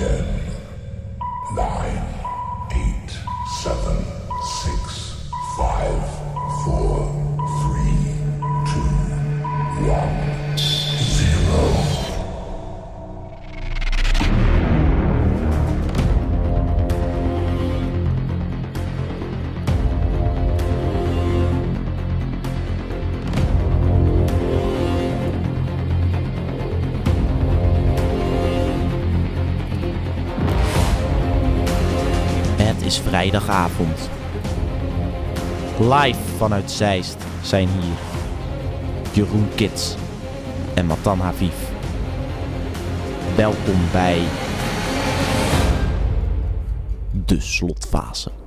Yeah. vrijdagavond. Live vanuit Zeist zijn hier Jeroen Kits en Matan Haviv. Welkom bij de slotfase.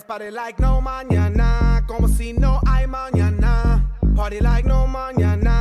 Party like no mañana, como si no hay mañana. Party like no mañana.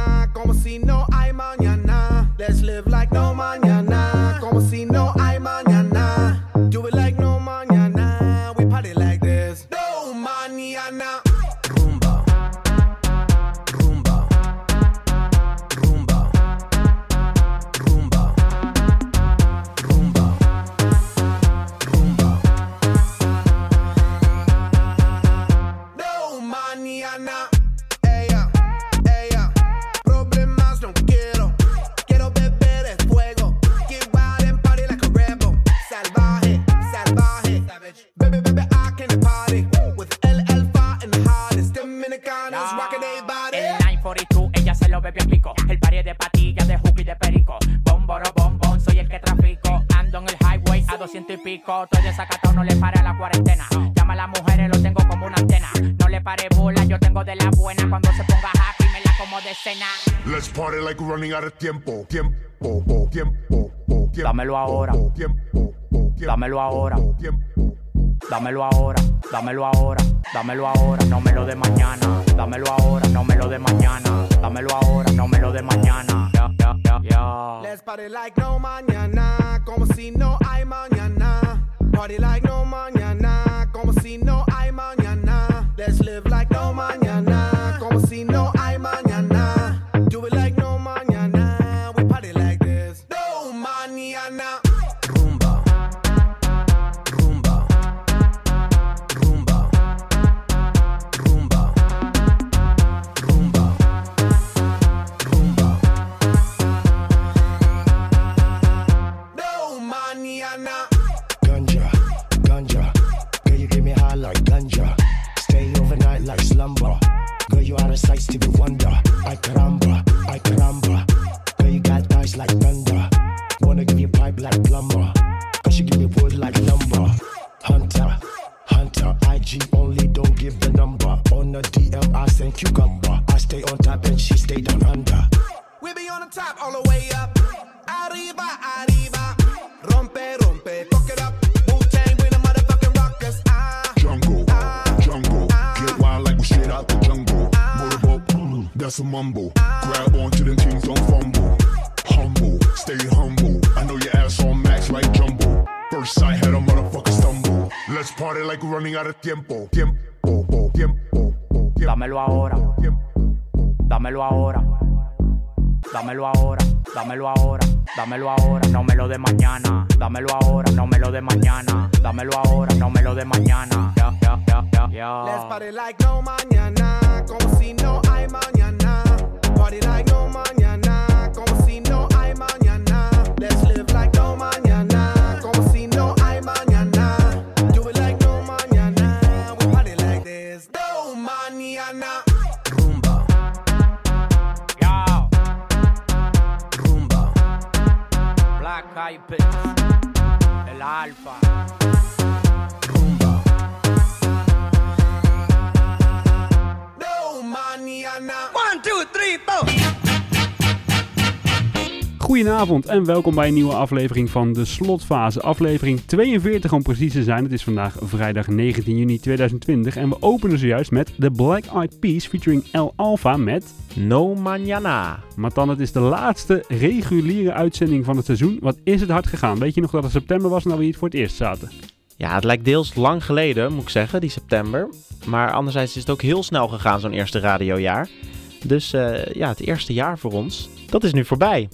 dámelo ahora. Dámelo ahora, dámelo ahora, dámelo ahora, no me lo de mañana. Dámelo ahora, no me lo de mañana. Dámelo ahora, no me lo de mañana. Let's party like no mañana, como si no hay mañana. Party like no mañana, como si no hay mañana. Let's live like no mañana. Dámelo ahora, dámelo ahora, no me lo de mañana. Dámelo ahora, no me lo de mañana. Dámelo ahora, no me lo de mañana. Ya, ya, ya, ya. Les party like no mañana, como si no hay mañana. Vipers, l'Alfa. Goedenavond en welkom bij een nieuwe aflevering van de Slotfase. Aflevering 42 om precies te zijn. Het is vandaag vrijdag 19 juni 2020 en we openen zojuist met The Black Eyed Peas featuring El Alfa met... No Manana. Maar dan, het is de laatste reguliere uitzending van het seizoen. Wat is het hard gegaan? Weet je nog dat het september was en dat we hier voor het eerst zaten? Ja, het lijkt deels lang geleden, moet ik zeggen, die september. Maar anderzijds is het ook heel snel gegaan, zo'n eerste radiojaar. Dus eh, ja, het eerste jaar voor ons, dat is nu voorbij.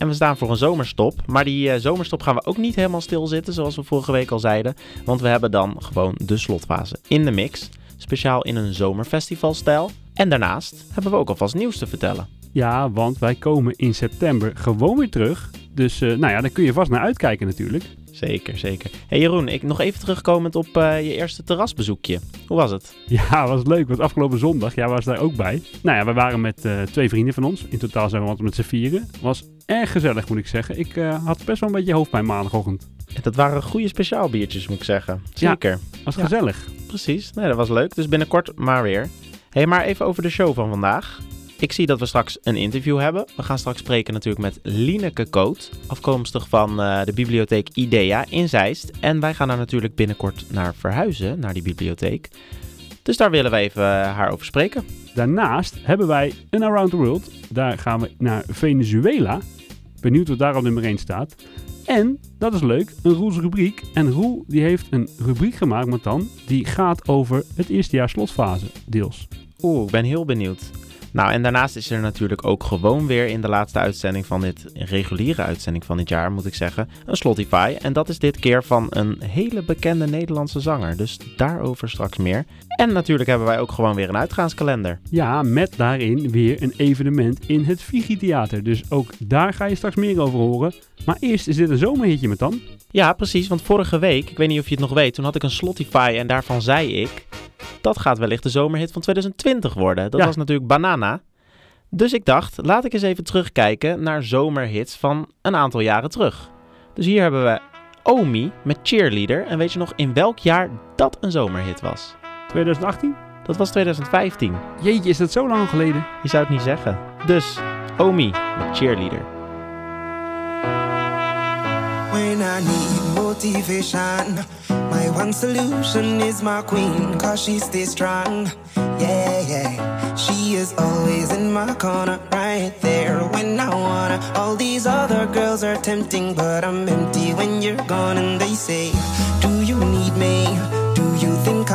En we staan voor een zomerstop. Maar die eh, zomerstop gaan we ook niet helemaal stilzitten, zoals we vorige week al zeiden. Want we hebben dan gewoon de slotfase in de mix. Speciaal in een zomerfestivalstijl. En daarnaast hebben we ook alvast nieuws te vertellen. Ja, want wij komen in september gewoon weer terug. Dus eh, nou ja, daar kun je vast naar uitkijken natuurlijk. Zeker, zeker. Hey Jeroen, ik nog even terugkomend op eh, je eerste terrasbezoekje. Hoe was het? Ja, was leuk. Want afgelopen zondag, ja, was daar ook bij. Nou ja, we waren met eh, twee vrienden van ons. In totaal zijn we wat met z'n vieren. Was erg gezellig, moet ik zeggen. Ik eh, had best wel een beetje hoofdpijn maandagochtend. Dat waren goede speciaalbiertjes, moet ik zeggen. Ja. Zeker. Was Ja. gezellig. Precies. Nee, dat was leuk. Dus binnenkort maar weer. hey, maar even over de show van vandaag. Ik zie dat we straks een interview hebben. We gaan straks spreken natuurlijk met Lineke Koot, afkomstig van eh, de bibliotheek IDEA in Zeist. En wij gaan daar natuurlijk binnenkort naar verhuizen, naar die bibliotheek. Dus daar willen we even eh, haar over spreken. Daarnaast hebben wij een Around the World. Daar gaan we naar Venezuela. Benieuwd wat daar op nummer 1 staat. En, dat is leuk, een Roels rubriek. En Roel die heeft een rubriek gemaakt met dan. Die gaat over het eerste jaar slotfase, deels. Oeh, ik ben heel benieuwd. Nou, en daarnaast is er natuurlijk ook gewoon weer in de laatste uitzending van dit, reguliere uitzending van dit jaar, moet ik zeggen, een Slotify. En dat is dit keer van een hele bekende Nederlandse zanger. Dus daarover straks meer. En natuurlijk hebben wij ook gewoon weer een uitgaanskalender. Ja, met daarin weer een evenement in het Vigi-theater. Dus ook daar ga je straks meer over horen. Maar eerst is dit een zomerhitje met dan. Ja, precies, want vorige week, ik weet niet of je het nog weet, toen had ik een Slotify en daarvan zei ik, dat gaat wellicht de zomerhit van 2020 worden. Dat Ja. was natuurlijk Banana. Dus ik dacht, laat ik eens even terugkijken naar zomerhits van een aantal jaren terug. Dus hier hebben we Omi met Cheerleader. En weet je nog in welk jaar dat een zomerhit was? 2018? Dat was 2015. Jeetje, is dat zo lang geleden? Je zou het niet zeggen. Dus, Omi met Cheerleader. When I need motivation, my one solution is my queen, cause she stays strong. Yeah, yeah. She is always in my corner, right there when I wanna. All these other girls are tempting, but I'm empty when you're gone. And they say, Do you need me?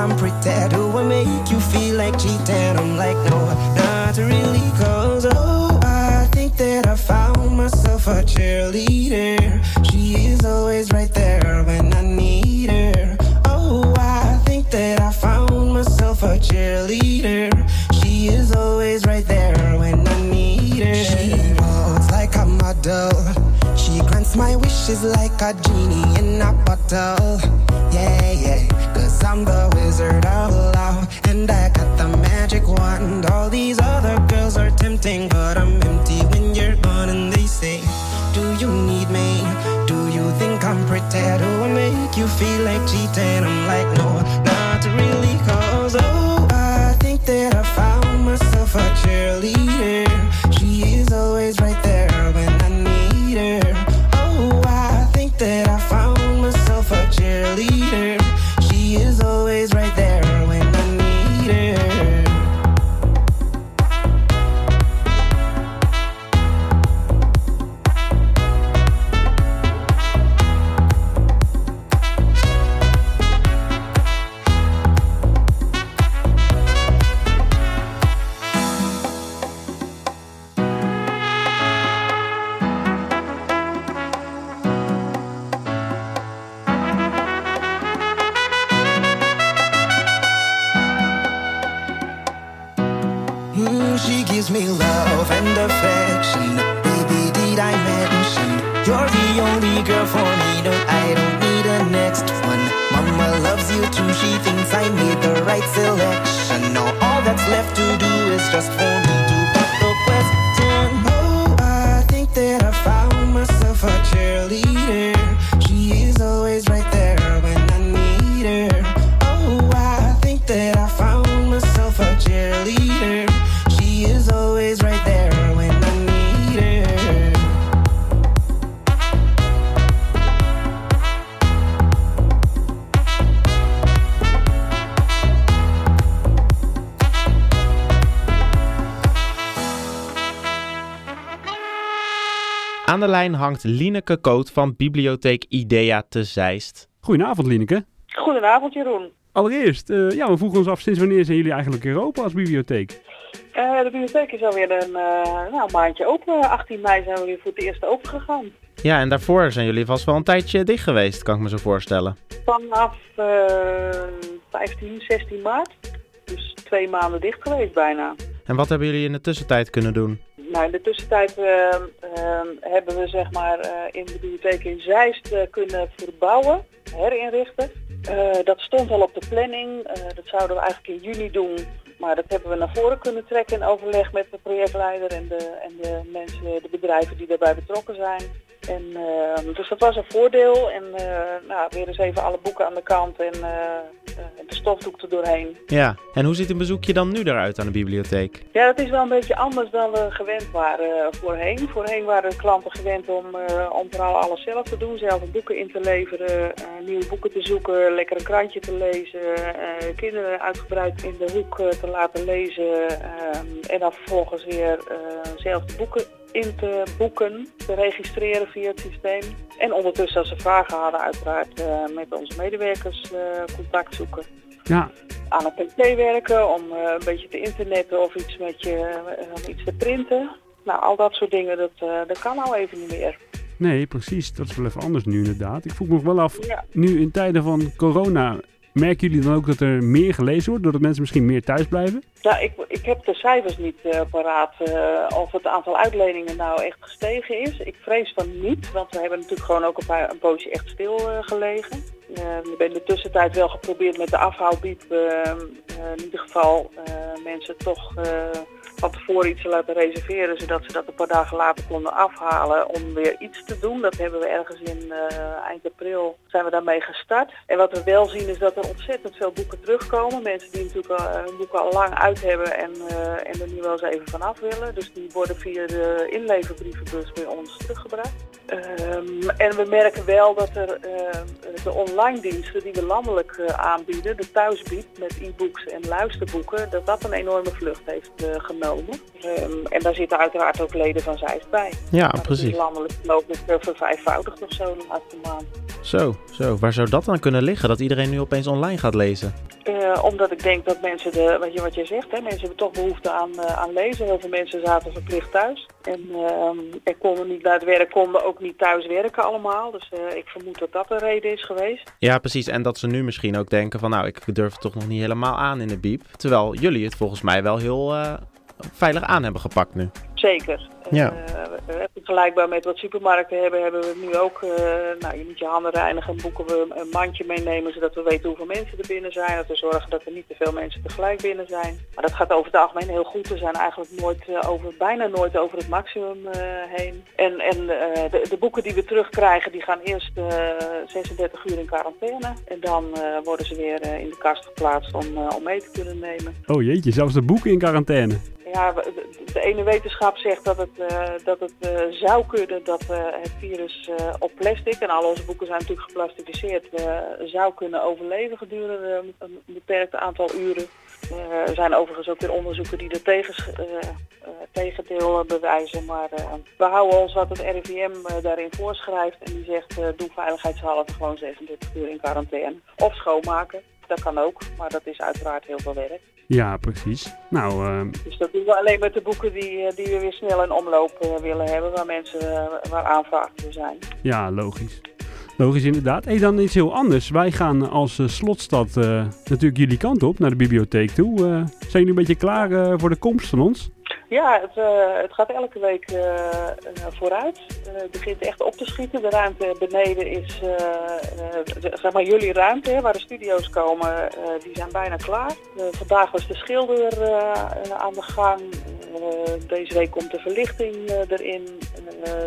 I'm pretty? Do oh, I make you feel like cheating? I'm like, No, not really, cause oh, I think that I found myself a cheerleader. She is always right there when I need her. Oh, I think that I found myself a cheerleader. She is always right there when I need her. She walks like a model. She wish is like a genie in a bottle. Yeah, yeah. Cause I'm the wizard of love. And I got the magic wand. All these other girls are tempting, but I'm empty when you're gone. And they say, Do you need me? Do you think I'm pretty? Do oh, I make you feel like cheating? I'm like, No, not really. Cause oh, I think that I found myself a cheerleader. She is always right there lijn hangt Lineke Koot van Bibliotheek IDEA te Zeist. Goedenavond, Lineke. Goedenavond, Jeroen. Allereerst, eh, ja, we vroegen ons af sinds wanneer zijn jullie eigenlijk weer open als bibliotheek? Eh, de bibliotheek is alweer een eh, nou, maandje open. 18 mei zijn we weer voor het eerst open gegaan. Ja, en daarvoor zijn jullie vast wel een tijdje dicht geweest, kan ik me zo voorstellen. Vanaf eh 15, 16 maart. Dus twee maanden dicht geweest bijna. En wat hebben jullie in de tussentijd kunnen doen? Nou, in de tussentijd eh, eh, hebben we zeg maar eh, in de bibliotheek in Zeist eh, kunnen verbouwen, herinrichten. Eh, dat stond al op de planning. Dat zouden we eigenlijk in juni doen. Maar dat hebben we naar voren kunnen trekken in overleg met de projectleider en de, en de mensen, de bedrijven die daarbij betrokken zijn. En, eh, dus dat was een voordeel. En nou, weer eens even alle boeken aan de kant en stofdoek er doorheen. Ja, en hoe ziet een bezoekje dan nu eruit aan de bibliotheek? Ja, dat is wel een beetje anders dan we gewend waren eh, voorheen. Voorheen waren klanten gewend om, eh, om vooral alles zelf te doen. Zelf boeken in te leveren, eh, nieuwe boeken te zoeken, lekker een krantje te lezen. kinderen uitgebreid in de hoek te laten lezen. ehm, en dan vervolgens weer zelf de boeken in te boeken, te registreren via het systeem. En ondertussen als ze vragen hadden uiteraard met onze medewerkers contact zoeken Ja, aan een pc werken, om eh, een beetje te internetten of iets met je, om iets te printen. Nou, al dat soort dingen, dat, eh, dat kan nou even niet meer. nee, precies. Dat is wel even anders nu inderdaad. Ik vroeg me wel af, Ja. nu in tijden van corona, merken jullie dan ook dat er meer gelezen wordt, doordat mensen misschien meer thuis blijven? Nou, ik, ik heb de cijfers niet paraat of het aantal uitleningen nou echt gestegen is. Ik vrees van niet, want we hebben natuurlijk gewoon ook een, paar, een poosje echt stil gelegen. Eh, we hebben in de tussentijd wel geprobeerd met de afhaalbiep eh, eh, in ieder geval eh, mensen toch eh, van tevoren iets te laten reserveren, zodat ze dat een paar dagen later konden afhalen om weer iets te doen. Dat hebben we ergens in eh, eind april zijn we daarmee gestart. En wat we wel zien is dat er ontzettend veel boeken terugkomen. Mensen die natuurlijk al, hun boeken al lang uit hebben en, eh, en er nu wel eens even vanaf willen. Dus die worden via de inleverbrievenbus bij ons teruggebracht. Ehm, en we merken wel dat er eh, de online diensten die we landelijk eh, aanbieden, de thuisbied met e-books en luisterboeken, dat dat een enorme vlucht heeft eh, genomen. Ehm, en daar zitten uiteraard ook leden van Zeist bij. Ja, Maar precies. is landelijk geloof ik eh, vervijfvoudigd of zo de laatste maand. Zo, zo. Waar zou dat dan kunnen liggen? Dat iedereen nu opeens online gaat lezen? Eh, omdat ik denk dat mensen, de, wat, je, wat je zegt, hè, mensen hebben toch behoefte aan, eh, aan lezen. Heel veel mensen zaten verplicht thuis. En ehm en konden niet naar het werk, konden ook niet thuis werken allemaal. Dus eh, ik vermoed dat dat een reden is geweest. Ja, precies. En dat ze nu misschien ook denken van, nou, ik durf het toch nog niet helemaal aan in de biep. Terwijl jullie het volgens mij wel heel veilig aan hebben gepakt nu. Zeker. Ja. We- vergelijkbaar met wat supermarkten hebben, hebben we nu ook, eh, nou je moet je handen reinigen, boeken we een mandje meenemen zodat we weten hoeveel mensen er binnen zijn. Dat we zorgen dat er niet te veel mensen tegelijk binnen zijn. Maar dat gaat over het algemeen heel goed. We zijn eigenlijk nooit eh, over, bijna nooit over het maximum heen. En, en de, de boeken die we terugkrijgen, die gaan eerst eh, 36 uur in quarantaine. En dan worden ze weer in de kast geplaatst om, om mee te kunnen nemen. Oh jeetje, zelfs de boeken in quarantaine. Ja, de, de ene wetenschap zegt dat het, eh, dat het eh, zou kunnen dat eh, het virus op plastic, en al onze boeken zijn natuurlijk geplastificeerd, zou kunnen overleven gedurende een beperkt aantal uren. Er zijn overigens ook weer onderzoeken die er tegen, tegendeel bewijzen. Maar we houden ons wat het RIVM daarin voorschrijft. En die zegt, doe veiligheidshalve gewoon 36 uur in quarantaine. Of schoonmaken. Dat kan ook, maar dat is uiteraard heel veel werk. Ja, precies. Nou, eh, Dus dat doen we alleen met de boeken die, eh, die we weer snel in omloop eh, willen hebben, waar mensen, eh, waar aanvragen voor zijn. ja, logisch. Logisch inderdaad. Hey, dan iets heel anders. Wij gaan als slotstad natuurlijk jullie kant op, naar de bibliotheek toe. Zijn jullie een beetje klaar voor de komst van ons? Ja, het, eh, het gaat elke week eh, eh, vooruit. Het begint echt op te schieten. De ruimte beneden is, zeg maar jullie ruimte, hè, waar de studio's komen, die zijn bijna klaar. Vandaag was de schilder aan de gang. Deze week komt de verlichting erin.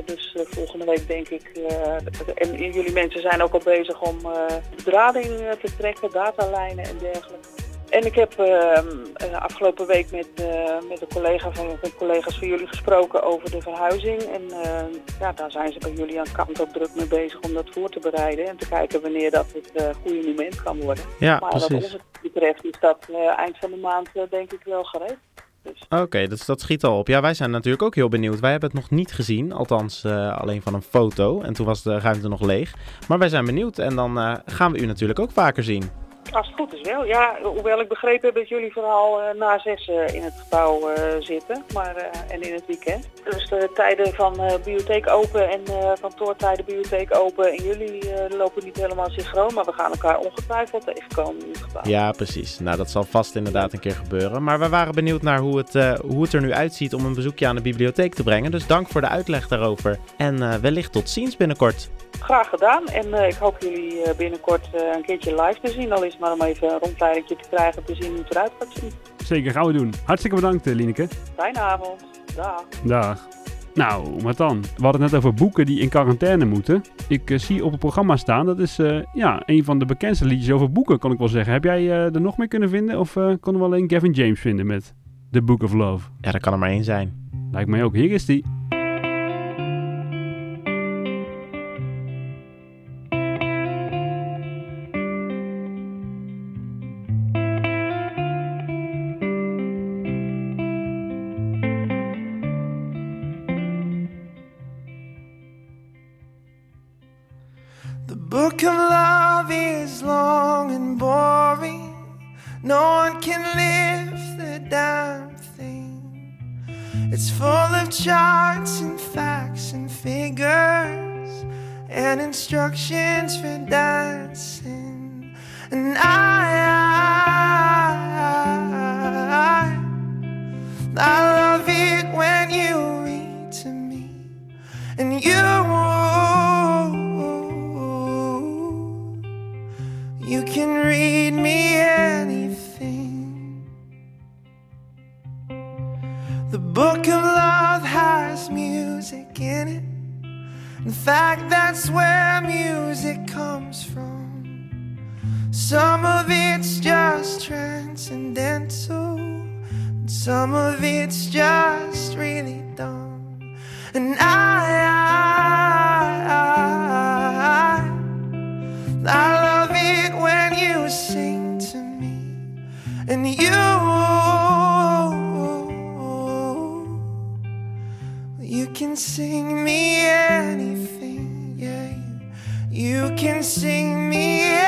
Dus volgende week denk ik. en jullie mensen zijn ook al bezig om bedrading te trekken, datalijnen en dergelijke. En ik heb ehm, eh, afgelopen week met, eh, met een collega van, met collega's van jullie gesproken over de verhuizing. En eh, ja, daar zijn ze bij jullie aan de kant ook druk mee bezig om dat voor te bereiden. En te kijken wanneer dat het eh, goede moment kan worden. Ja, maar wat precies. ons betreft is dat eind van de maand denk ik wel gereed. Dus Oké, dus dat schiet al op. Ja, wij zijn natuurlijk ook heel benieuwd. Wij hebben het nog niet gezien, althans alleen van een foto. En toen was de ruimte nog leeg. Maar wij zijn benieuwd en dan gaan we u natuurlijk ook vaker zien. Als het goed is wel. Ja, hoewel ik begrepen heb dat jullie vooral eh, na zes eh, in het gebouw eh, zitten. Maar, en in het weekend. Dus de tijden van bibliotheek open en kantoortijden bibliotheek open. En jullie lopen niet helemaal synchroon. Maar we gaan elkaar ongetwijfeld tegenkomen in het gebouw. Ja, precies. Nou, dat zal vast inderdaad een keer gebeuren. Maar we waren benieuwd naar hoe het, hoe het er nu uitziet om een bezoekje aan de bibliotheek te brengen. Dus dank voor de uitleg daarover. En wellicht tot ziens binnenkort. Graag gedaan. En eh, ik hoop jullie eh, binnenkort eh, een keertje live te zien. Al is het maar om even een rondleidingje te krijgen te zien hoe het eruit gaat zien. Zeker, gaan we doen. Hartstikke bedankt, Lineke. Fijne avond. Dag. Dag. Nou, maar dan. We hadden het net over boeken die in quarantaine moeten. Ik zie op het programma staan, dat is eh, ja, een van de bekendste liedjes over boeken, kan ik wel zeggen. Heb jij eh, er nog meer kunnen vinden? Of eh, konden we alleen Gavin James vinden met The Book of Love? Ja, dat kan er maar één zijn. Lijkt mij ook. Hier is die. Book of love is long and boring. No one can lift the damn thing. It's full of charts and facts and figures and instructions for dancing. And I, I, I love in in fact that's where music comes from. Some of it's just transcendental and some of it's just really dumb. And I, I, I, I love it when you sing to me, and you, can sing me anything, yeah. You, you can sing me anything.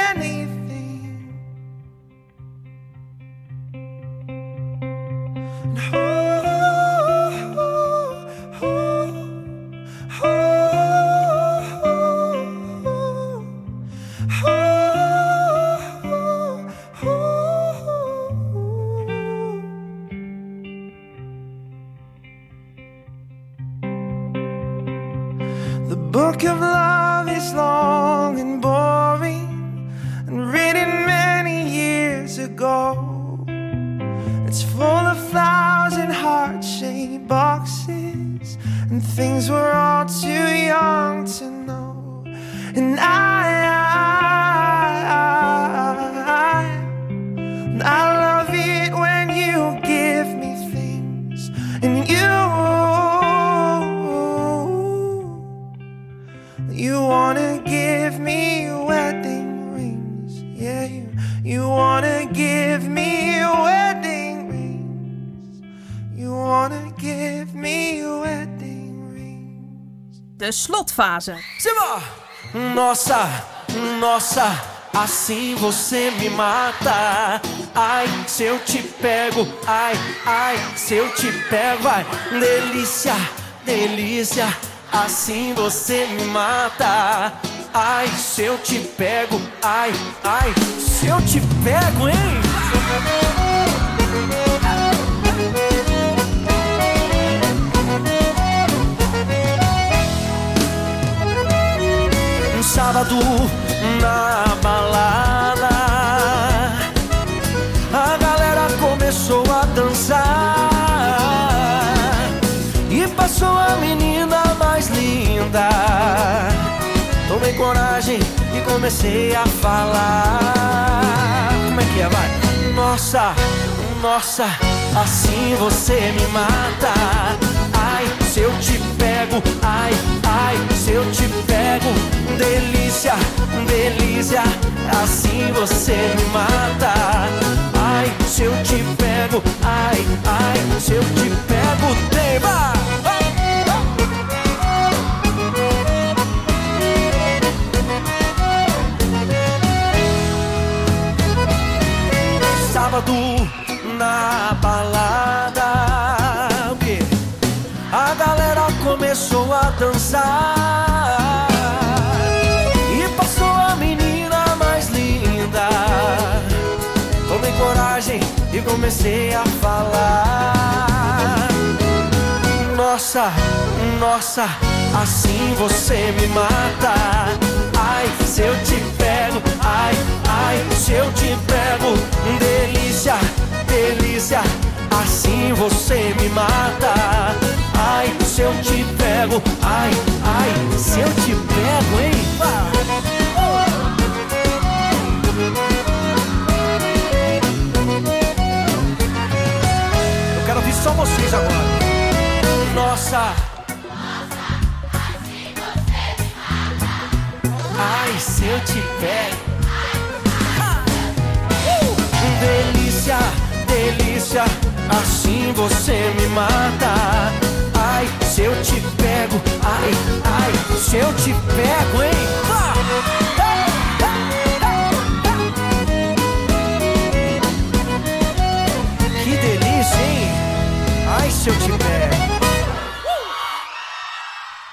We're all too young to know. And I, slotfase. Nossa, nossa, assim você me mata. Ai, se eu te pego, ai, ai, se eu te pego, ai, delícia, delícia, assim você me mata. Ai, se eu te pego, ai, ai, se eu te pego, hein? Na balada, a galera começou a dançar e passou a menina mais linda. Tomei coragem e comecei a falar. Como é que é, vai? Nossa, nossa, assim você me mata. Ai, se eu te pego, ai, ai, se eu te pego, delícia, delícia, assim você me mata. Ai, se eu te pego, ai, ai, se eu te pego, tema. Sábado na E passou a menina mais linda. Tomei coragem e comecei a falar. Nossa, nossa, assim você me mata. Ai, se eu te pego, ai, ai, se eu te pego, delícia, delícia, assim você me mata. Ai, se eu te pego, ai, ai, se eu te pego, hein? Eu quero ouvir só vocês agora. Nossa. Ai, se eu te pego. Uh! Delícia, delícia, assim você me mata. Ai, se eu pego, ai, ai, pego.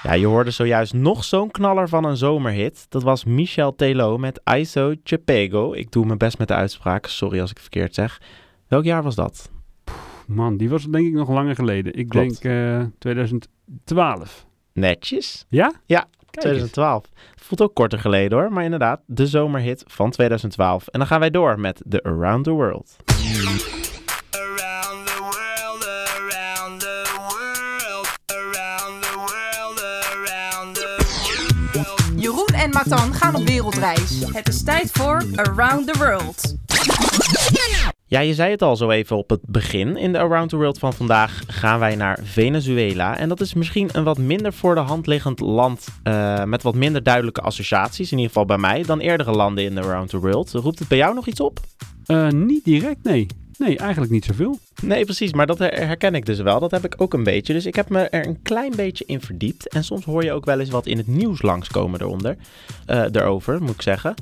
Ja, je hoorde zojuist nog zo'n knaller van een zomerhit. Dat was Michel Telo met ISO Chepego. Ik doe mijn best met de uitspraak, sorry als ik verkeerd zeg. Welk jaar was dat? Man, die was denk ik nog langer geleden. Ik Klopt. denk eh 2012. Netjes. Ja? Ja, Kijk eens. 2012. Het voelt ook korter geleden hoor, maar inderdaad, de zomerhit van 2012. En dan gaan wij door met The Around the World. Around the world, around the world, around the world, around the world. Jeroen en Matan gaan op wereldreis. Het is tijd voor Around the World. Ja, je zei het al zo even op het begin. In de Around the World van vandaag gaan wij naar Venezuela. En dat is misschien een wat minder voor de hand liggend land eh, met wat minder duidelijke associaties. In ieder geval bij mij dan eerdere landen in de Around the World. Roept het bij jou nog iets op? Eh, niet direct, nee. Nee, eigenlijk niet zoveel. Nee, precies. Maar dat her- herken ik dus wel. Dat heb ik ook een beetje. Dus ik heb me er een klein beetje in verdiept. En soms hoor je ook wel eens wat in het nieuws langskomen eronder. eh erover, moet ik zeggen.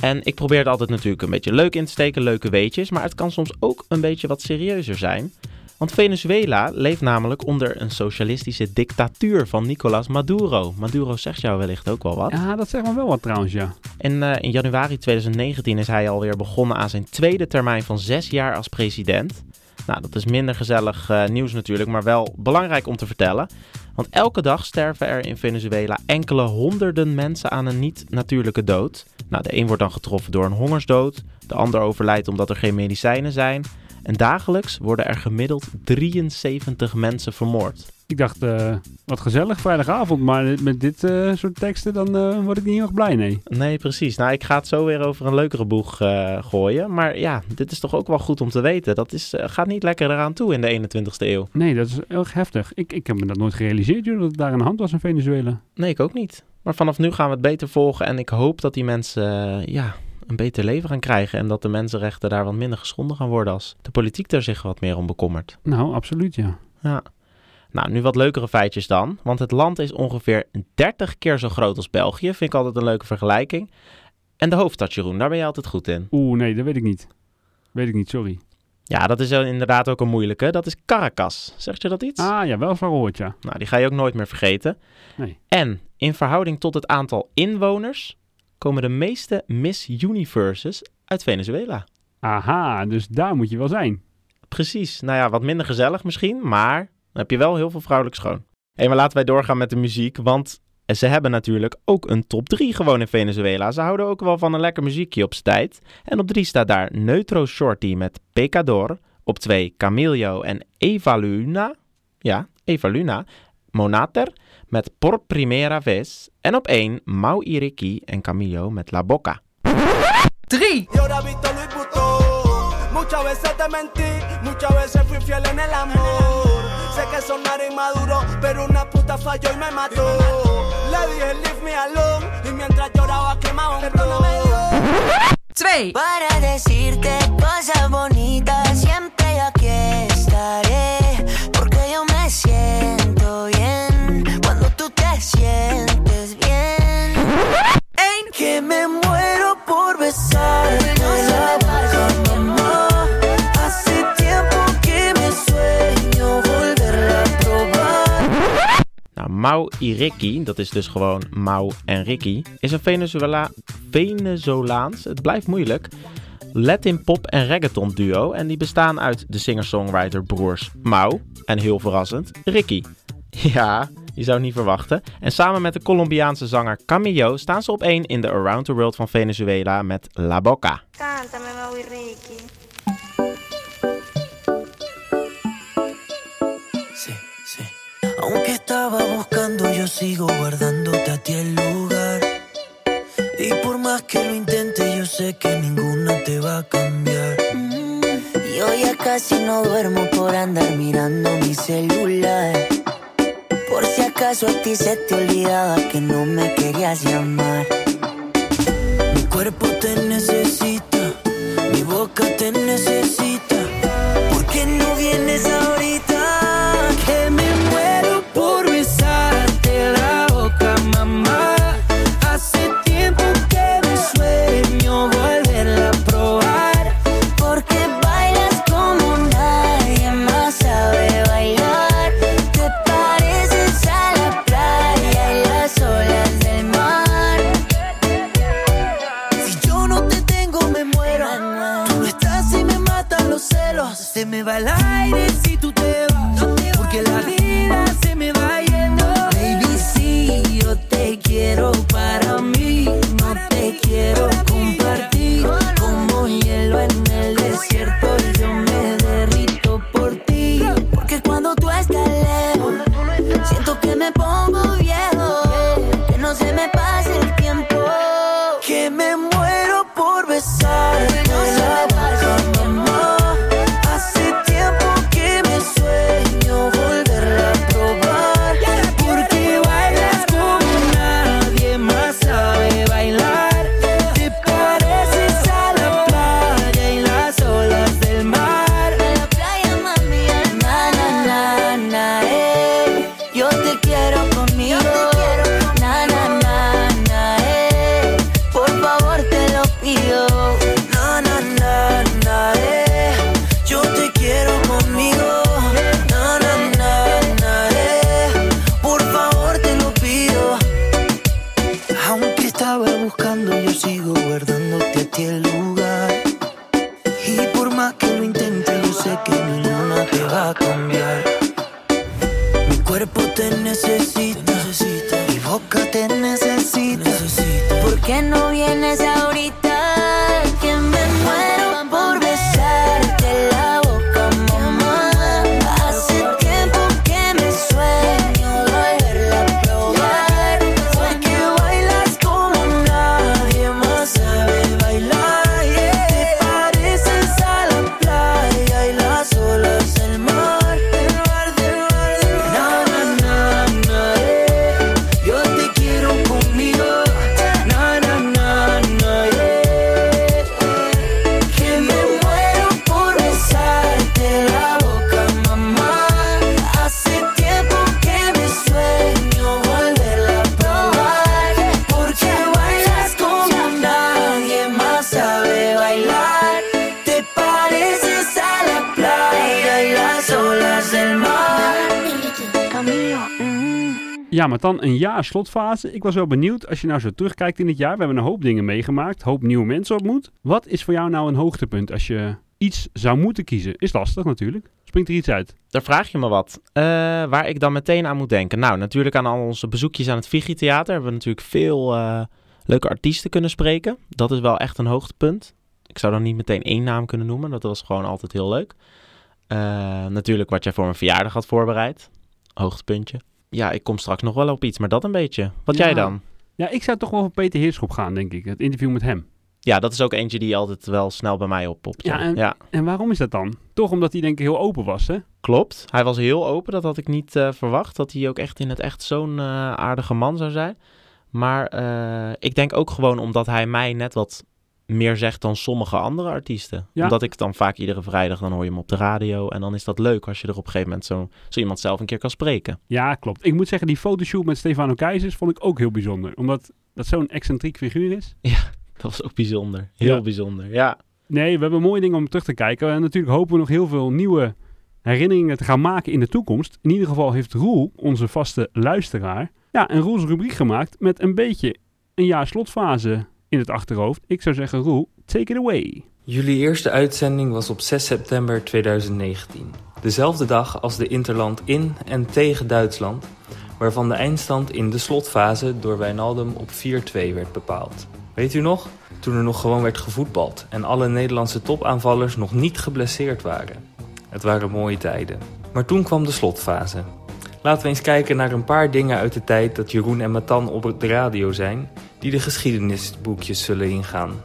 En ik probeer het altijd natuurlijk een beetje leuk in te steken, leuke weetjes. Maar het kan soms ook een beetje wat serieuzer zijn. Want Venezuela leeft namelijk onder een socialistische dictatuur van Nicolas Maduro. Maduro zegt jou wellicht ook wel wat. Ja, dat zegt me wel wat trouwens, ja. En eh, in januari 2019 is hij alweer begonnen aan zijn tweede termijn van zes jaar als president. Nou, dat is minder gezellig eh, nieuws natuurlijk, maar wel belangrijk om te vertellen. Want elke dag sterven er in Venezuela enkele honderden mensen aan een niet-natuurlijke dood. Nou, de een wordt dan getroffen door een hongersdood, de ander overlijdt omdat er geen medicijnen zijn. En dagelijks worden er gemiddeld 73 mensen vermoord. Ik dacht, eh, wat gezellig, vrijdagavond. Maar met dit eh, soort teksten, dan eh, word ik niet heel erg blij, nee. Nee, precies. Nou, ik ga het zo weer over een leukere boeg gooien. Maar ja, dit is toch ook wel goed om te weten. Dat is, gaat niet lekker eraan toe in de 21ste eeuw. Nee, dat is erg heftig. Ik, ik heb me dat nooit gerealiseerd, joh, dat het daar aan de hand was in Venezuela. Nee, ik ook niet. Maar vanaf nu gaan we het beter volgen. En ik hoop dat die mensen ja, een beter leven gaan krijgen. En dat de mensenrechten daar wat minder geschonden gaan worden als de politiek er zich wat meer om bekommert. Nou, absoluut, ja. Ja. Nou, nu wat leukere feitjes dan. Want het land is ongeveer 30 keer zo groot als België. Vind ik altijd een leuke vergelijking. En de hoofdstad, Jeroen, daar ben je altijd goed in. Oeh, nee, dat weet ik niet. Weet ik niet, sorry. Ja, dat is inderdaad ook een moeilijke. Dat is Caracas. Zegt je dat iets? Ah, ja, wel van gehoord, ja. Nou, die ga je ook nooit meer vergeten. Nee. En in verhouding tot het aantal inwoners komen de meeste Miss Universes uit Venezuela. Aha, dus daar moet je wel zijn. Precies. Nou ja, wat minder gezellig misschien, maar dan heb je wel heel veel vrouwelijk schoon. Hé, maar laten wij doorgaan met de muziek, want ze hebben natuurlijk ook een top 3 gewoon in Venezuela. Ze houden ook wel van een lekker muziekje op z'n tijd. En op 3 staat daar Neutro Shorty met Pecador. Op 2 Camillo en Eva Luna. Ja, Eva Luna. Monater met Por Primera Vez. En op 1 Mau Iriki en Camillo met La Boca. 3. Y ahora visto Luis Vuitton. Muchas veces te mentí, muchas veces fui fiel en el amor. Sé que sonar inmaduro, pero una puta falló y me mató. Le dije leave me alone y mientras lloraba quemaba un. 2. Para decirte cosas bonitas, siempre yo aquí estaré. Porque yo me siento bien cuando tú te sientes bien. 1. Que me muero por besarte Mau y Ricky, dat is dus gewoon Mau en Ricky, is een Venezuela Venezolaans, het blijft moeilijk, Latin pop en reggaeton duo. En die bestaan uit de singer-songwriter broers Mau en heel verrassend Ricky. Ja, je zou het niet verwachten. En samen met de Colombiaanse zanger Camillo staan ze op één in de Around the World van Venezuela met La Boca. Cántame, Mau y Ricky. Sí, sí. Aunque estaba buscando, yo sigo guardándote a ti el lugar. Y por más que lo intente, yo sé que ninguna te va a cambiar. Yo ya casi no duermo por andar mirando mi celular. Por si acaso a ti se te olvidaba que no me querías llamar. Mi cuerpo te necesita, een jaar slotfase. Ik was wel benieuwd als je nou zo terugkijkt in het jaar. We hebben een hoop dingen meegemaakt, hoop nieuwe mensen ontmoet. Wat is voor jou nou een hoogtepunt als je iets zou moeten kiezen? Is lastig natuurlijk. Springt er iets uit? Daar vraag je me wat. Eh, waar ik dan meteen aan moet denken. Nou, natuurlijk aan al onze bezoekjes aan het Vigi-theater hebben we natuurlijk veel eh, leuke artiesten kunnen spreken. Dat is wel echt een hoogtepunt. Ik zou dan niet meteen één naam kunnen noemen. Dat was gewoon altijd heel leuk. Eh, natuurlijk wat jij voor mijn verjaardag had voorbereid. Hoogtepuntje. Ja, ik kom straks nog wel op iets, maar dat een beetje. Wat Ja. jij dan? Ja, ik zou toch wel voor Peter Heerschop gaan, denk ik. Het interview met hem. Ja, dat is ook eentje die altijd wel snel bij mij oppopt. Ja, en, ja. en waarom is dat dan? Toch omdat hij denk ik heel open was, hè? Klopt. Hij was heel open. Dat had ik niet eh, verwacht. Dat hij ook echt in het echt zo'n eh, aardige man zou zijn. Maar eh, ik denk ook gewoon omdat hij mij net wat meer zegt dan sommige andere artiesten. Ja. Omdat ik dan vaak iedere vrijdag, dan hoor je hem op de radio. En dan is dat leuk als je er op een gegeven moment zo, zo iemand zelf een keer kan spreken. Ja, klopt. Ik moet zeggen, die fotoshoot met Stefano Keizers vond ik ook heel bijzonder. Omdat dat zo'n excentriek figuur is. Dat was ook bijzonder. Heel Ja. bijzonder, ja. Nee, we hebben mooie dingen om terug te kijken. En natuurlijk hopen we nog heel veel nieuwe herinneringen te gaan maken in de toekomst. In ieder geval heeft Roel, onze vaste luisteraar, ja, een Roels rubriek gemaakt met een beetje een jaar slotfase in het achterhoofd. Ik zou zeggen, Roel, take it away. Jullie eerste uitzending was op 6 september 2019. Dezelfde dag als de Interland in en tegen Duitsland, waarvan de eindstand in de slotfase door Wijnaldum op 4-2 werd bepaald. Weet u nog? Toen er nog gewoon werd gevoetbald en alle Nederlandse topaanvallers nog niet geblesseerd waren. Het waren mooie tijden. Maar toen kwam de slotfase. Laten we eens kijken naar een paar dingen uit de tijd dat Jeroen en Matan op de radio zijn, die de geschiedenisboekjes zullen ingaan.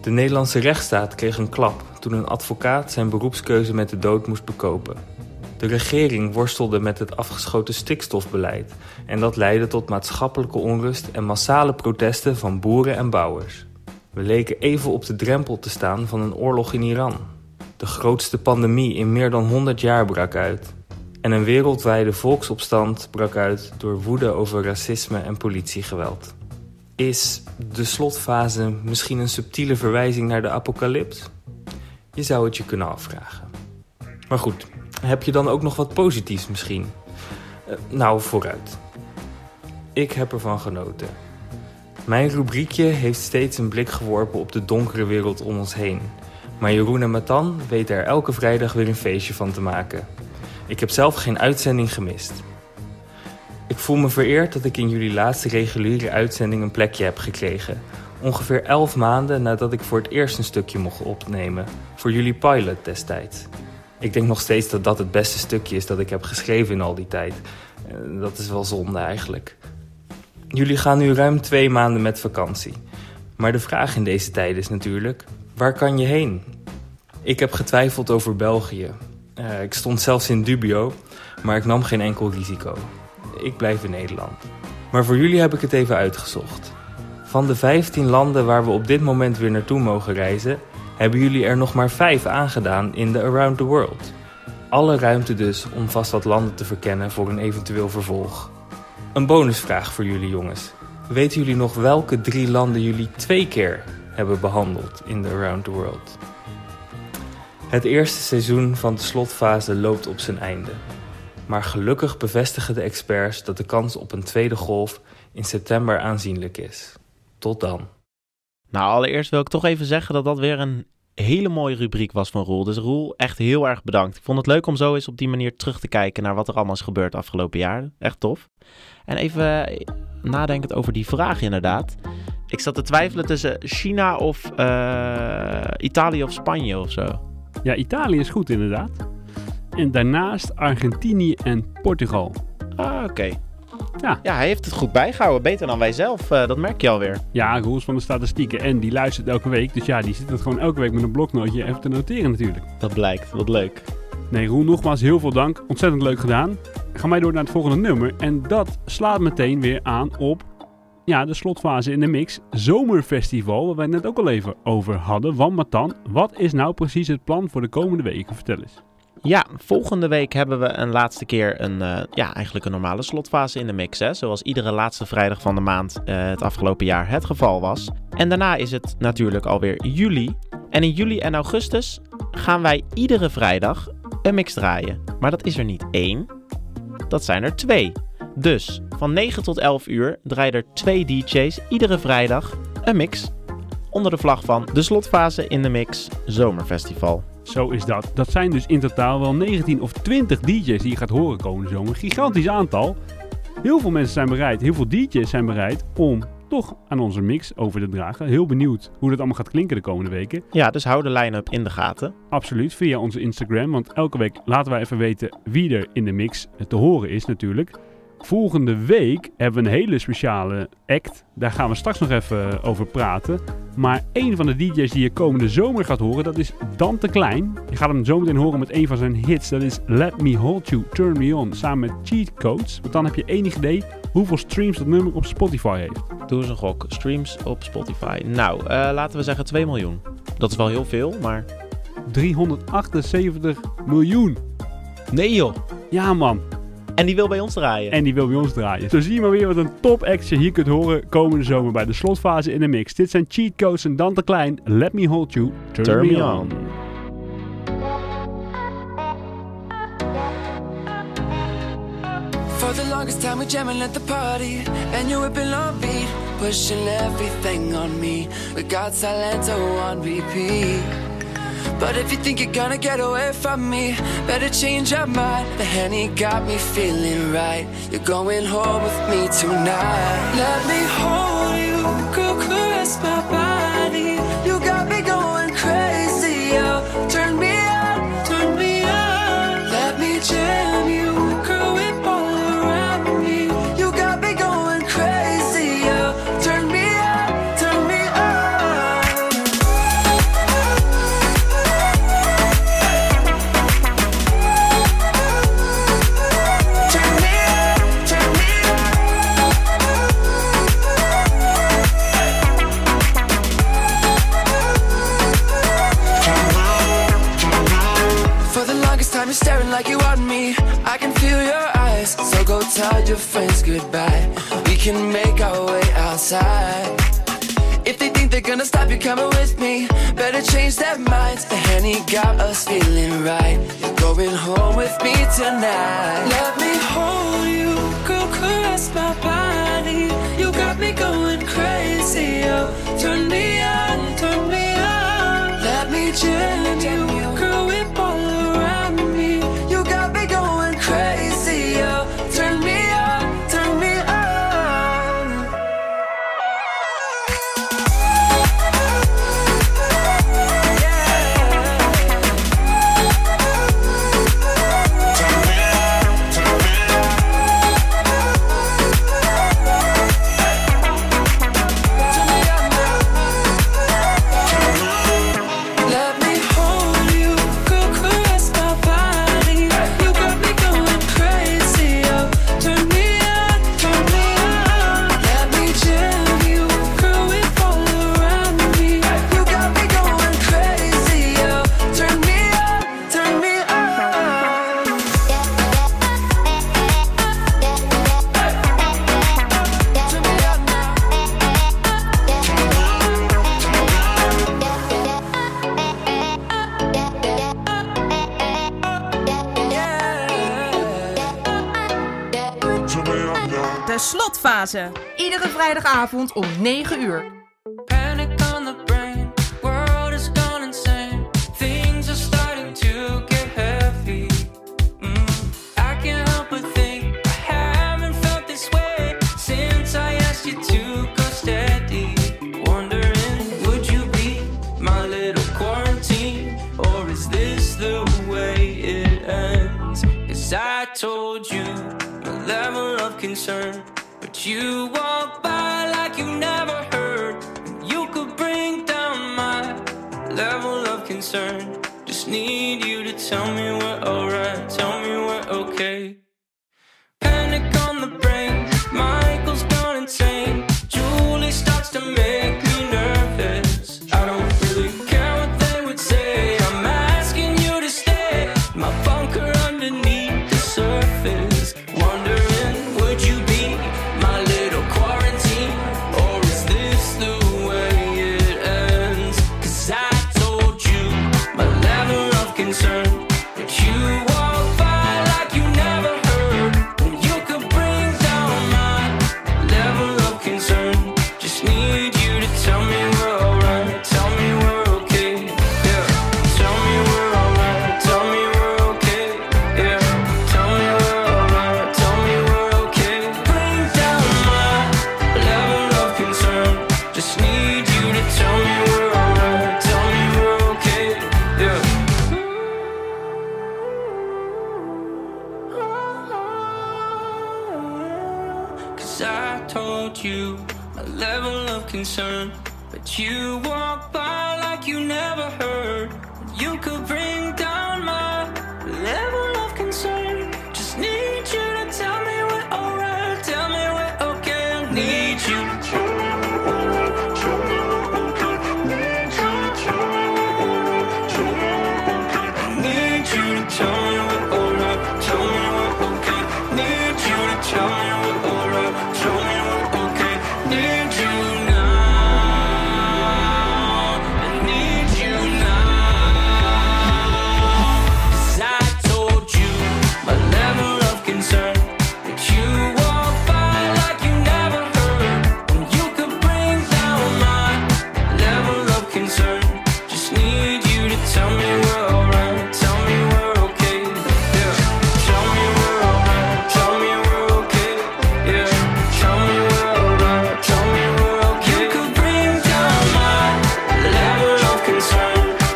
De Nederlandse rechtsstaat kreeg een klap toen een advocaat zijn beroepskeuze met de dood moest bekopen. De regering worstelde met het afgeschoten stikstofbeleid en dat leidde tot maatschappelijke onrust en massale protesten van boeren en bouwers. We leken even op de drempel te staan van een oorlog in Iran. De grootste pandemie in meer dan 100 jaar brak uit. En een wereldwijde volksopstand brak uit door woede over racisme en politiegeweld. Is de slotfase misschien een subtiele verwijzing naar de apocalyps? Je zou het je kunnen afvragen. Maar goed, heb je dan ook nog wat positiefs misschien? Eh, nou, vooruit. Ik heb ervan genoten. Mijn rubriekje heeft steeds een blik geworpen op de donkere wereld om ons heen. Maar Jeroen en Matan weten er elke vrijdag weer een feestje van te maken. Ik heb zelf geen uitzending gemist. Ik voel me vereerd dat ik in jullie laatste reguliere uitzending een plekje heb gekregen. Ongeveer 11 maanden nadat ik voor het eerst een stukje mocht opnemen. Voor jullie pilot destijds. Ik denk nog steeds dat dat het beste stukje is dat ik heb geschreven in al die tijd. Eh, Dat is wel zonde eigenlijk. Jullie gaan nu ruim twee maanden met vakantie. Maar de vraag in deze tijd is natuurlijk: waar kan je heen? Ik heb getwijfeld over België. Eh, ik stond zelfs in dubio, maar ik nam geen enkel risico. Ik blijf in Nederland. Maar voor jullie heb ik het even uitgezocht. Van de 15 landen waar we op dit moment weer naartoe mogen reizen, hebben jullie er nog maar 5 aangedaan in de Around the World. Alle ruimte dus om vast wat landen te verkennen voor een eventueel vervolg. Een bonusvraag voor jullie jongens. Weten jullie nog welke drie landen jullie twee keer hebben behandeld in de Around the World? Het eerste seizoen van de slotfase loopt op zijn einde. Maar gelukkig bevestigen de experts dat de kans op een tweede golf in september aanzienlijk is. Tot dan. Nou, allereerst wil ik toch even zeggen dat dat weer een hele mooie rubriek was van Roel. Dus Roel, echt heel erg bedankt. Ik vond het leuk om zo eens op die manier terug te kijken naar wat er allemaal is gebeurd afgelopen jaar. Echt tof. En even eh, nadenkend over die vraag inderdaad. Ik zat te twijfelen tussen China of eh, Italië of Spanje of zo. Ja, Italië is goed inderdaad. En daarnaast Argentinië en Portugal. Ah, oké. Ja. ja, hij heeft het goed bijgehouden. Beter dan wij zelf. eh, dat merk je alweer. Ja, Roels van de statistieken. En die luistert elke week. Dus ja, die zit het gewoon elke week met een bloknootje even te noteren natuurlijk. Dat blijkt. Wat leuk. Nee, Roel, nogmaals heel veel dank. Ontzettend leuk gedaan. Ga mij door naar het volgende nummer. En dat slaat meteen weer aan op ja, de slotfase in de mix. Zomerfestival, waar wij het net ook al even over hadden. Want Matan, wat is nou precies het plan voor de komende weken? Vertel eens. Ja, volgende week hebben we een laatste keer een, eh, ja, eigenlijk een normale slotfase in de mix. Zoals iedere laatste vrijdag van de maand eh, het afgelopen jaar het geval was. En daarna is het natuurlijk alweer juli. En in juli en augustus gaan wij iedere vrijdag een mix draaien. Maar dat is er niet één, dat zijn er twee. Dus van 9 tot 11 uur draaien er twee DJ's iedere vrijdag een mix. Onder de vlag van de slotfase in de mix Zomerfestival. Zo is dat. Dat zijn dus in totaal wel 19 of 20 DJ's die je gaat horen komende zomer. Gigantisch aantal. Heel veel mensen zijn bereid, heel veel DJ's zijn bereid om toch aan onze mix over te dragen. Heel benieuwd hoe dat allemaal gaat klinken de komende weken. Ja, dus hou de line-up in de gaten. Absoluut, via onze Instagram. Want elke week laten wij even weten wie er in de mix te horen is natuurlijk. Volgende week hebben we een hele speciale act. Daar gaan we straks nog even over praten. Maar een van de DJ's die je komende zomer gaat horen, dat is Dante Klein. Je gaat hem zo meteen horen met een van zijn hits. Dat is Let Me Hold You, Turn Me On, samen met Cheat Codes. Want dan heb je enig idee hoeveel streams dat nummer op Spotify heeft. Doe eens een gok. Streams op Spotify. Nou, eh, laten we zeggen 2 miljoen. Dat is wel heel veel, maar... 378 miljoen. Nee joh. Ja man. En die wil bij ons draaien. En die wil bij ons draaien. Zo zie je maar weer wat een top act je hier kunt horen komende zomer bij de slotfase in de mix. Dit zijn Cheat Codes en Dante Klein. Let me hold you. Turn, me, on. For the longest time the party And Pushing everything on me We got oh, on But if you think you're gonna get away from me, better change your mind. The honey got me feeling right. You're going home with me tonight. Let me hold you, go caress my body. tell your friends goodbye. We can make our way outside. If they think they're gonna stop you coming with me, better change their minds. The honey got us feeling right. You're going home with me tonight. Let me hold you, girl, caress my body. You got me going crazy. Oh, turn me on, turn me on. Let me gently you. Iedere vrijdagavond om 9 uur.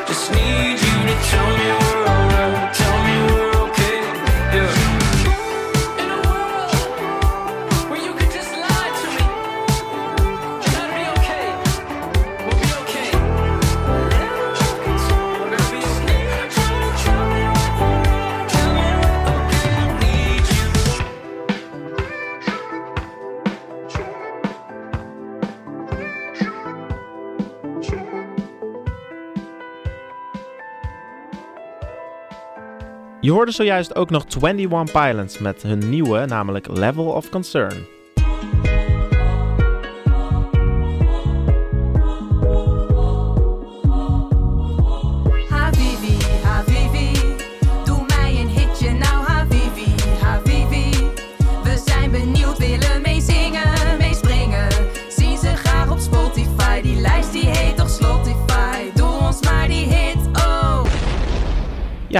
Just need you to tell me Je hoorde zojuist ook nog 21 Pilots met hun nieuwe, namelijk Level of Concern.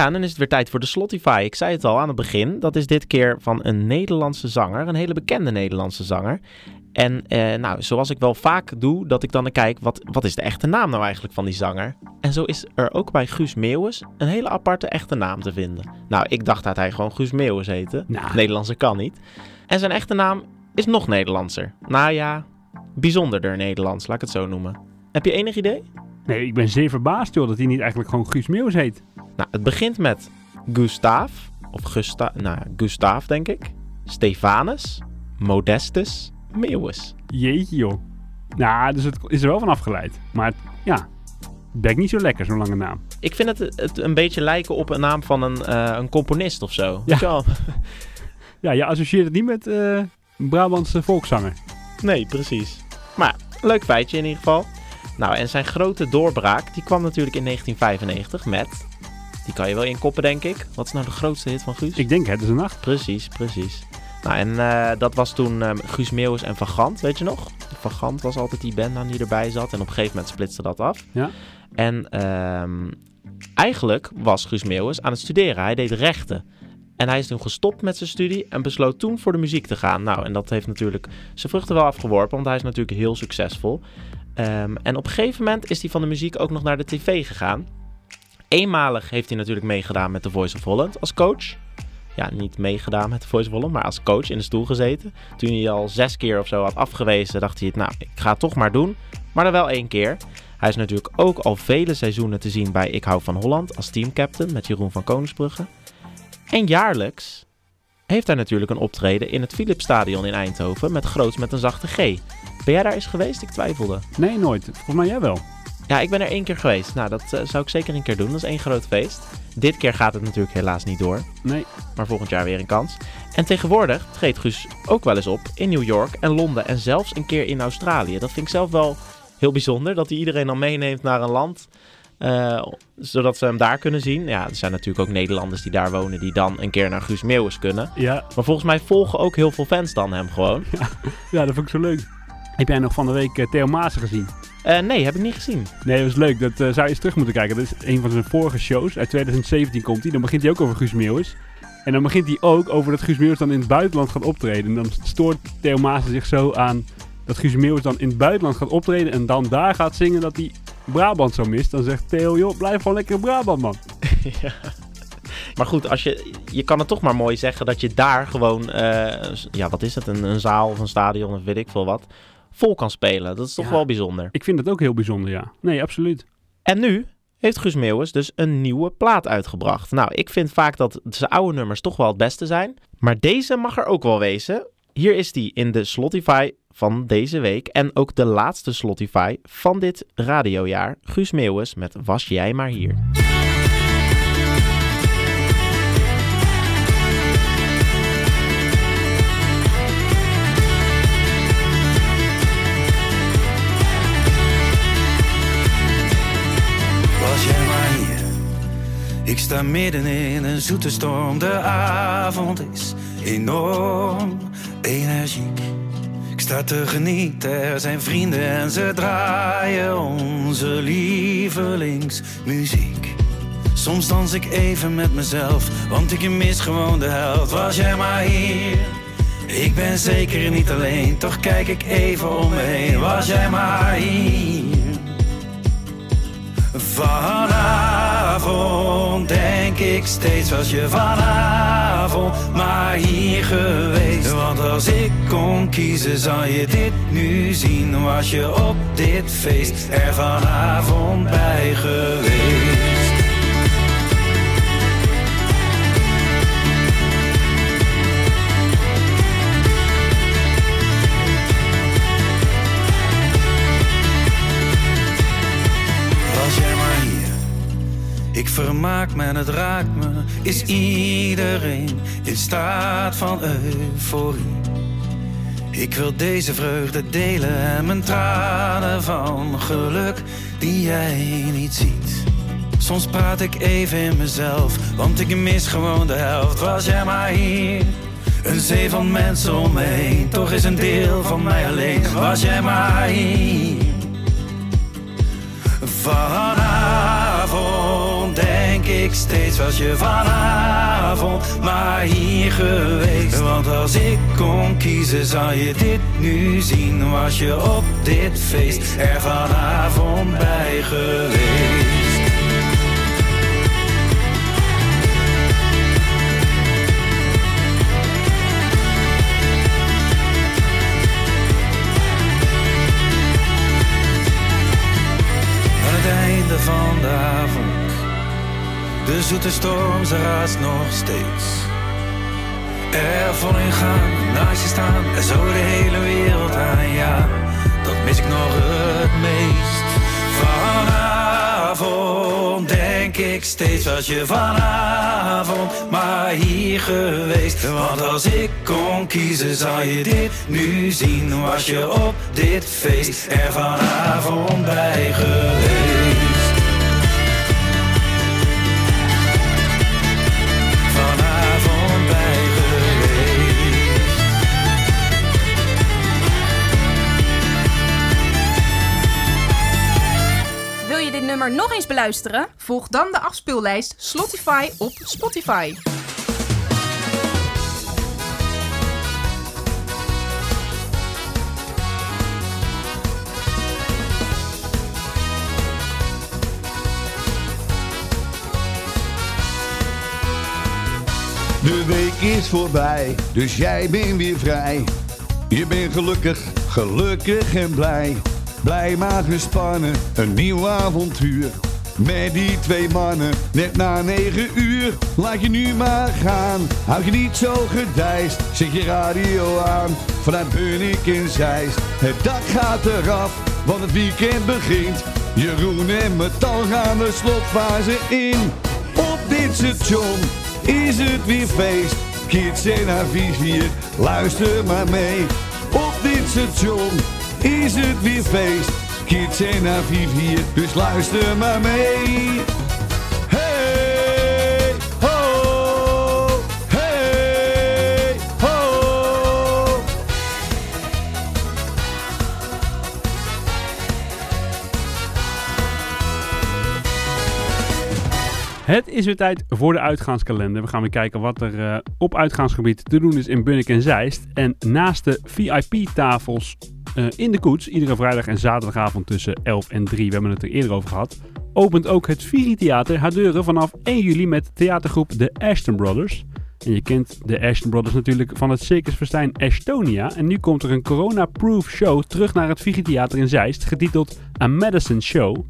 En dan is het weer tijd voor de Slotify. Ik zei het al aan het begin, dat is dit keer van een Nederlandse zanger, een hele bekende Nederlandse zanger. En eh, nou, zoals ik wel vaak doe, dat ik dan kijk, wat, wat is de echte naam nou eigenlijk van die zanger? En zo is er ook bij Guus Meeuwis een hele aparte echte naam te vinden. Nou, ik dacht dat hij gewoon Guus Meeuwis heette. Nederlandser kan niet. En zijn echte naam is nog Nederlandser. Nou ja, bijzonderder Nederlands, laat ik het zo noemen. Heb je enig idee? Nee, ik ben zeer verbaasd joh, dat hij niet eigenlijk gewoon Guus Meeuwis heet. Nou, het begint met Gustav, of Gusta, nou, Gustav denk ik. Stefanus, Modestus, Meeuwis. Jeetje joh. Nou, dus het is er wel van afgeleid. Maar het, ja, het bekt niet zo lekker, zo'n lange naam. Ik vind het, het een beetje lijken op een naam van een, eh, een componist of zo. Ja. Weet je wel? Ja, je associeert het niet met een Brabantse volkszanger. Nee, precies. Maar leuk feitje in ieder geval. Nou, en zijn grote doorbraak, die kwam natuurlijk in 1995 met... Die kan je wel inkoppen, denk ik. Wat is nou de grootste hit van Guus? Ik denk Het is een nacht. Precies, precies. Nou, en eh, dat was toen ehm, Guus Meeuwis en Van Gant, weet je nog? Van Gant was altijd die bandnaam die erbij zat. En op een gegeven moment splitste dat af. Ja. En ehm, eigenlijk was Guus Meeuwis aan het studeren. Hij deed rechten. En hij is toen gestopt met zijn studie en besloot toen voor de muziek te gaan. Nou, en dat heeft natuurlijk zijn vruchten wel afgeworpen, want hij is natuurlijk heel succesvol. Ehm, en op een gegeven moment is hij van de muziek ook nog naar de tv gegaan. Eenmalig heeft hij natuurlijk meegedaan met The Voice of Holland als coach. Ja, niet meegedaan met The Voice of Holland, maar als coach in de stoel gezeten. Toen hij al zes keer of zo had afgewezen, dacht hij, nou, ik ga het toch maar doen. Maar dan wel één keer. Hij is natuurlijk ook al vele seizoenen te zien bij Ik hou van Holland als teamcaptain met Jeroen van Koningsbrugge. En jaarlijks heeft hij natuurlijk een optreden in het Philipsstadion in Eindhoven met groots met een zachte G. Ben jij daar eens geweest? Ik twijfelde. Nee, nooit. Volgens mij jij wel. Ja, ik ben er één keer geweest. Nou, dat eh, zou ik zeker een keer doen. Dat is één groot feest. Dit keer gaat het natuurlijk helaas niet door. Nee. Maar volgend jaar weer een kans. En tegenwoordig treedt Guus ook wel eens op in New York en Londen en zelfs een keer in Australië. Dat vind ik zelf wel heel bijzonder, dat hij iedereen dan meeneemt naar een land, eh, zodat ze hem daar kunnen zien. Ja, er zijn natuurlijk ook Nederlanders die daar wonen die dan een keer naar Guus Meeuwis kunnen. Ja. Maar volgens mij volgen ook heel veel fans dan hem gewoon. Ja, dat vond ik zo leuk. Heb jij nog van de week eh, Theo Maassen gezien? Eh, nee, heb ik niet gezien. Nee, dat was leuk. Dat eh, zou je eens terug moeten kijken. Dat is een van zijn vorige shows. Uit 2017 komt hij. Dan begint hij ook over Guus Meeuwis. En dan begint hij ook over dat Guus Meeuwis dan in het buitenland gaat optreden. En dan stoort Theo Maassen zich zo aan dat Guus Meeuwis dan in het buitenland gaat optreden. En dan daar gaat zingen dat hij Brabant zo mist. Dan zegt Theo, joh, blijf gewoon lekker in Brabant, man. ja. Maar goed, als je, je kan het toch maar mooi zeggen dat je daar gewoon, eh, ja, wat is het, een, een zaal of een stadion of weet ik veel wat, vol kan spelen. Dat is toch Ja. wel bijzonder. Ik vind het ook heel bijzonder, ja. Nee, absoluut. En nu heeft Guus Meeuwis dus een nieuwe plaat uitgebracht. Nou, ik vind vaak dat zijn oude nummers toch wel het beste zijn. Maar deze mag er ook wel wezen. Hier is die in de Slotify van deze week. En ook de laatste Slotify van dit radiojaar. Guus Meeuwis met Was jij maar hier. Was jij maar hier? Ik sta midden in een zoete storm. De avond is enorm energiek. Ik sta te genieten, er zijn vrienden en ze draaien onze lievelingsmuziek. Soms dans ik even met mezelf, want ik mis gewoon de helft. Was jij maar hier? Ik ben zeker niet alleen, toch kijk ik even om me heen. Was jij maar hier? Vanavond denk ik steeds was je vanavond maar hier geweest. Want als ik kon kiezen zou je dit nu zien. Was je op dit feest er vanavond bij geweest. Ik vermaak me en het raakt me. Is iedereen in staat van euforie? Ik wil deze vreugde delen en mijn tranen van geluk die jij niet ziet. Soms praat ik even in mezelf, want ik mis gewoon de helft. Was jij maar hier? Een zee van mensen om me heen, toch is een deel van mij alleen. Was jij maar hier? Denk ik steeds, was je vanavond maar hier geweest. Want als ik kon kiezen, zou je dit nu zien. Was je op dit feest er vanavond bij geweest. Zoete storm, ze raast nog steeds. Er in gaan, naast je staan, en zo de hele wereld aan, ja, dat mis ik nog het meest. Vanavond denk ik steeds, was je vanavond maar hier geweest. Want als ik kon kiezen, zou je dit nu zien. Was je op dit feest er vanavond bij geweest. Nummer nog eens beluisteren? Volg dan de afspeellijst Slotify op Spotify. De week is voorbij, dus jij bent weer vrij. Je bent gelukkig, gelukkig en blij. Blij maar gespannen, een nieuw avontuur. Met die twee mannen, net na negen uur. Laat je nu maar gaan, houd je niet zo gedijst. Zet je radio aan, vanuit Bunnik en Zeist. Het dak gaat eraf, want het weekend begint. Jeroen en Metal gaan de slotfase in. Op dit station is het weer feest. Kids en haar vizier, luister maar mee. Op dit station is het weer feest. Kids en haar vizier, dus luister maar mee. Ho, ho. Het is weer tijd voor de uitgaanskalender. We gaan weer kijken wat er eh, op uitgaansgebied te doen is in Bunnik en Zeist. En naast de VIP-tafels in de koets, iedere vrijdag en zaterdagavond tussen 11 en 3, we hebben het er eerder over gehad, opent ook het Viri Theater haar deuren vanaf 1 juli met theatergroep de Ashton Brothers. En je kent de Ashton Brothers natuurlijk van het circusfestijn Estonia. En nu komt er een corona-proof show terug naar het Vigi Theater in Zeist, getiteld A Medicine Show.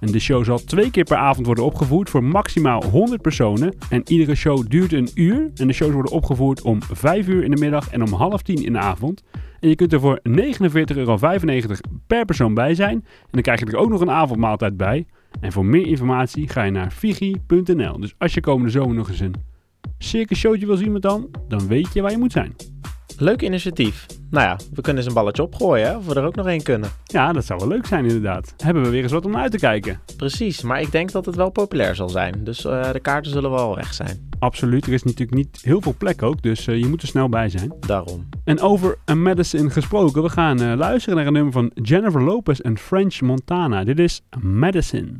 En de show zal twee keer per avond worden opgevoerd voor maximaal 100 personen. En iedere show duurt een uur. En de shows worden opgevoerd om 5 uur in de middag en om half 10 in de avond. En je kunt er voor 49,95 euro per persoon bij zijn. En dan krijg je er ook nog een avondmaaltijd bij. En voor meer informatie ga je naar figi.nl. Dus als je komende zomer nog eens een circus showtje wil zien met dan, dan weet je waar je moet zijn. Leuk initiatief. Nou ja, we kunnen eens een balletje opgooien, hè? of we er ook nog één kunnen. Ja, dat zou wel leuk zijn inderdaad. Hebben we weer eens wat om naar uit te kijken. Precies, maar ik denk dat het wel populair zal zijn. Dus eh, de kaarten zullen wel weg zijn. Absoluut, er is natuurlijk niet heel veel plek ook, dus eh, je moet er snel bij zijn. Daarom. En over A Medicine gesproken, we gaan eh, luisteren naar een nummer van Jennifer Lopez en French Montana. Dit is Medicine.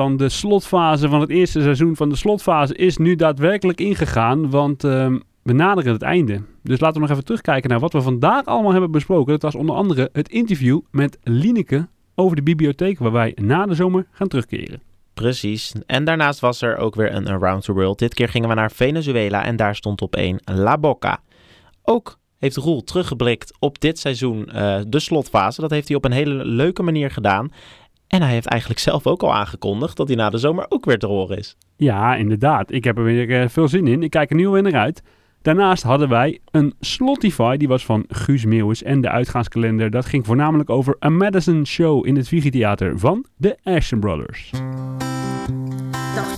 Dan de slotfase van het eerste seizoen van de slotfase is nu daadwerkelijk ingegaan, want ehm, we naderen het einde. Dus laten we nog even terugkijken naar wat we vandaag allemaal hebben besproken. Dat was onder andere het interview met Lineke over de bibliotheek, waar wij na de zomer gaan terugkeren. Precies. En daarnaast was er ook weer een Around the World. Dit keer gingen we naar Venezuela en daar stond op één La Boca. Ook heeft Roel teruggeblikt op dit seizoen, eh, de slotfase. Dat heeft hij op een hele leuke manier gedaan. En hij heeft eigenlijk zelf ook al aangekondigd dat hij na de zomer ook weer te horen is. Ja, inderdaad. Ik heb er weer eh, veel zin in. Ik kijk er nu weer naar uit. Daarnaast hadden wij een Slotify, die was van Guus Meeuwis. En de uitgaanskalender, dat ging voornamelijk over A Madison Show in het Vigitheater van de Ashton Brothers.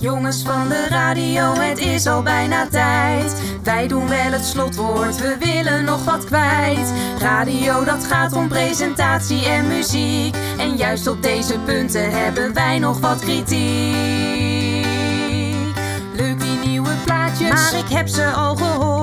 Jongens van de radio, het is al bijna tijd. Wij doen wel het slotwoord, we willen nog wat kwijt. Radio, dat gaat om presentatie en muziek. En juist op deze punten hebben wij nog wat kritiek. Leuk die nieuwe plaatjes, maar ik heb ze al gehoord.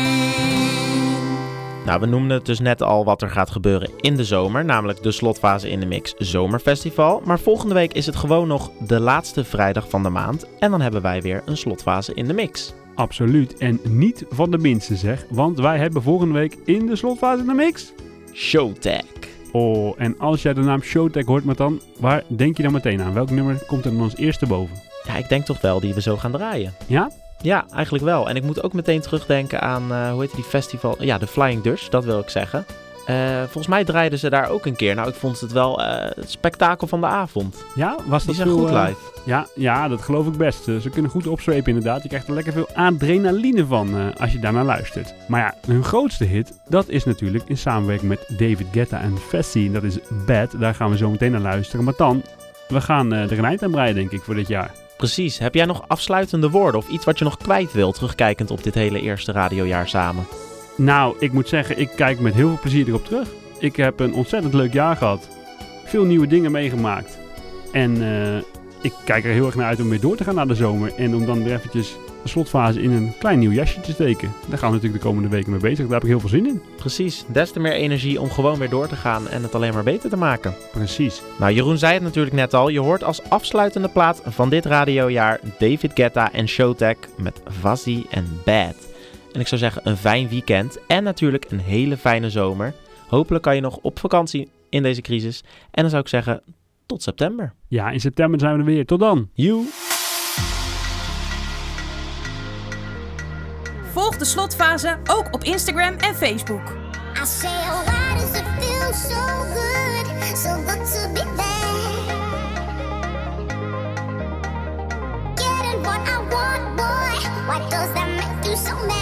Nou, we noemden het dus net al wat er gaat gebeuren in de zomer, namelijk de slotfase in de Mix Zomerfestival. Maar volgende week is het gewoon nog de laatste vrijdag van de maand en dan hebben wij weer een slotfase in de Mix. Absoluut. En niet van de minste zeg, want wij hebben volgende week in de slotfase de mix... Showtag. Oh, en als jij de naam Showtag hoort, maar dan, waar denk je dan meteen aan? Welk nummer komt er dan als eerste boven? Ja, ik denk toch wel die we zo gaan draaien. Ja? Ja, eigenlijk wel. En ik moet ook meteen terugdenken aan, eh, hoe heet die festival? Ja, de Flying Dutch, dat wil ik zeggen. Eh, volgens mij draaiden ze daar ook een keer. Nou, ik vond het wel het spektakel van de avond. Ja, was Die dat zijn veel, goed live. Ja, ja, dat geloof ik best. Ze kunnen goed opzwepen inderdaad. Je krijgt er lekker veel adrenaline van als je daarnaar luistert. Maar ja, hun grootste hit, dat is natuurlijk in samenwerking met David Guetta en Fessy. Dat is Bad, daar gaan we zo meteen naar luisteren. Maar dan, we gaan er een eind aan breien denk ik voor dit jaar. Precies. Heb jij nog afsluitende woorden of iets wat je nog kwijt wilt, terugkijkend op dit hele eerste radiojaar samen? Nou, ik moet zeggen, ik kijk met heel veel plezier erop terug. Ik heb een ontzettend leuk jaar gehad. Veel nieuwe dingen meegemaakt. En eh, ik kijk er heel erg naar uit om weer door te gaan naar de zomer. En om dan weer eventjes de slotfase in een klein nieuw jasje te steken. Daar gaan we natuurlijk de komende weken mee bezig. Daar heb ik heel veel zin in. Precies. Des te meer energie om gewoon weer door te gaan en het alleen maar beter te maken. Precies. Nou, Jeroen zei het natuurlijk net al. Je hoort als afsluitende plaat van dit radiojaar David Guetta en Showtech met Vazzy en Bad. En ik zou zeggen een fijn weekend en natuurlijk een hele fijne zomer. Hopelijk kan je nog op vakantie in deze crisis. En dan zou ik zeggen tot september. Ja, in september zijn we er weer. Tot dan. Joe. Volg de slotfase ook op Instagram en Facebook. Does that make you so mad?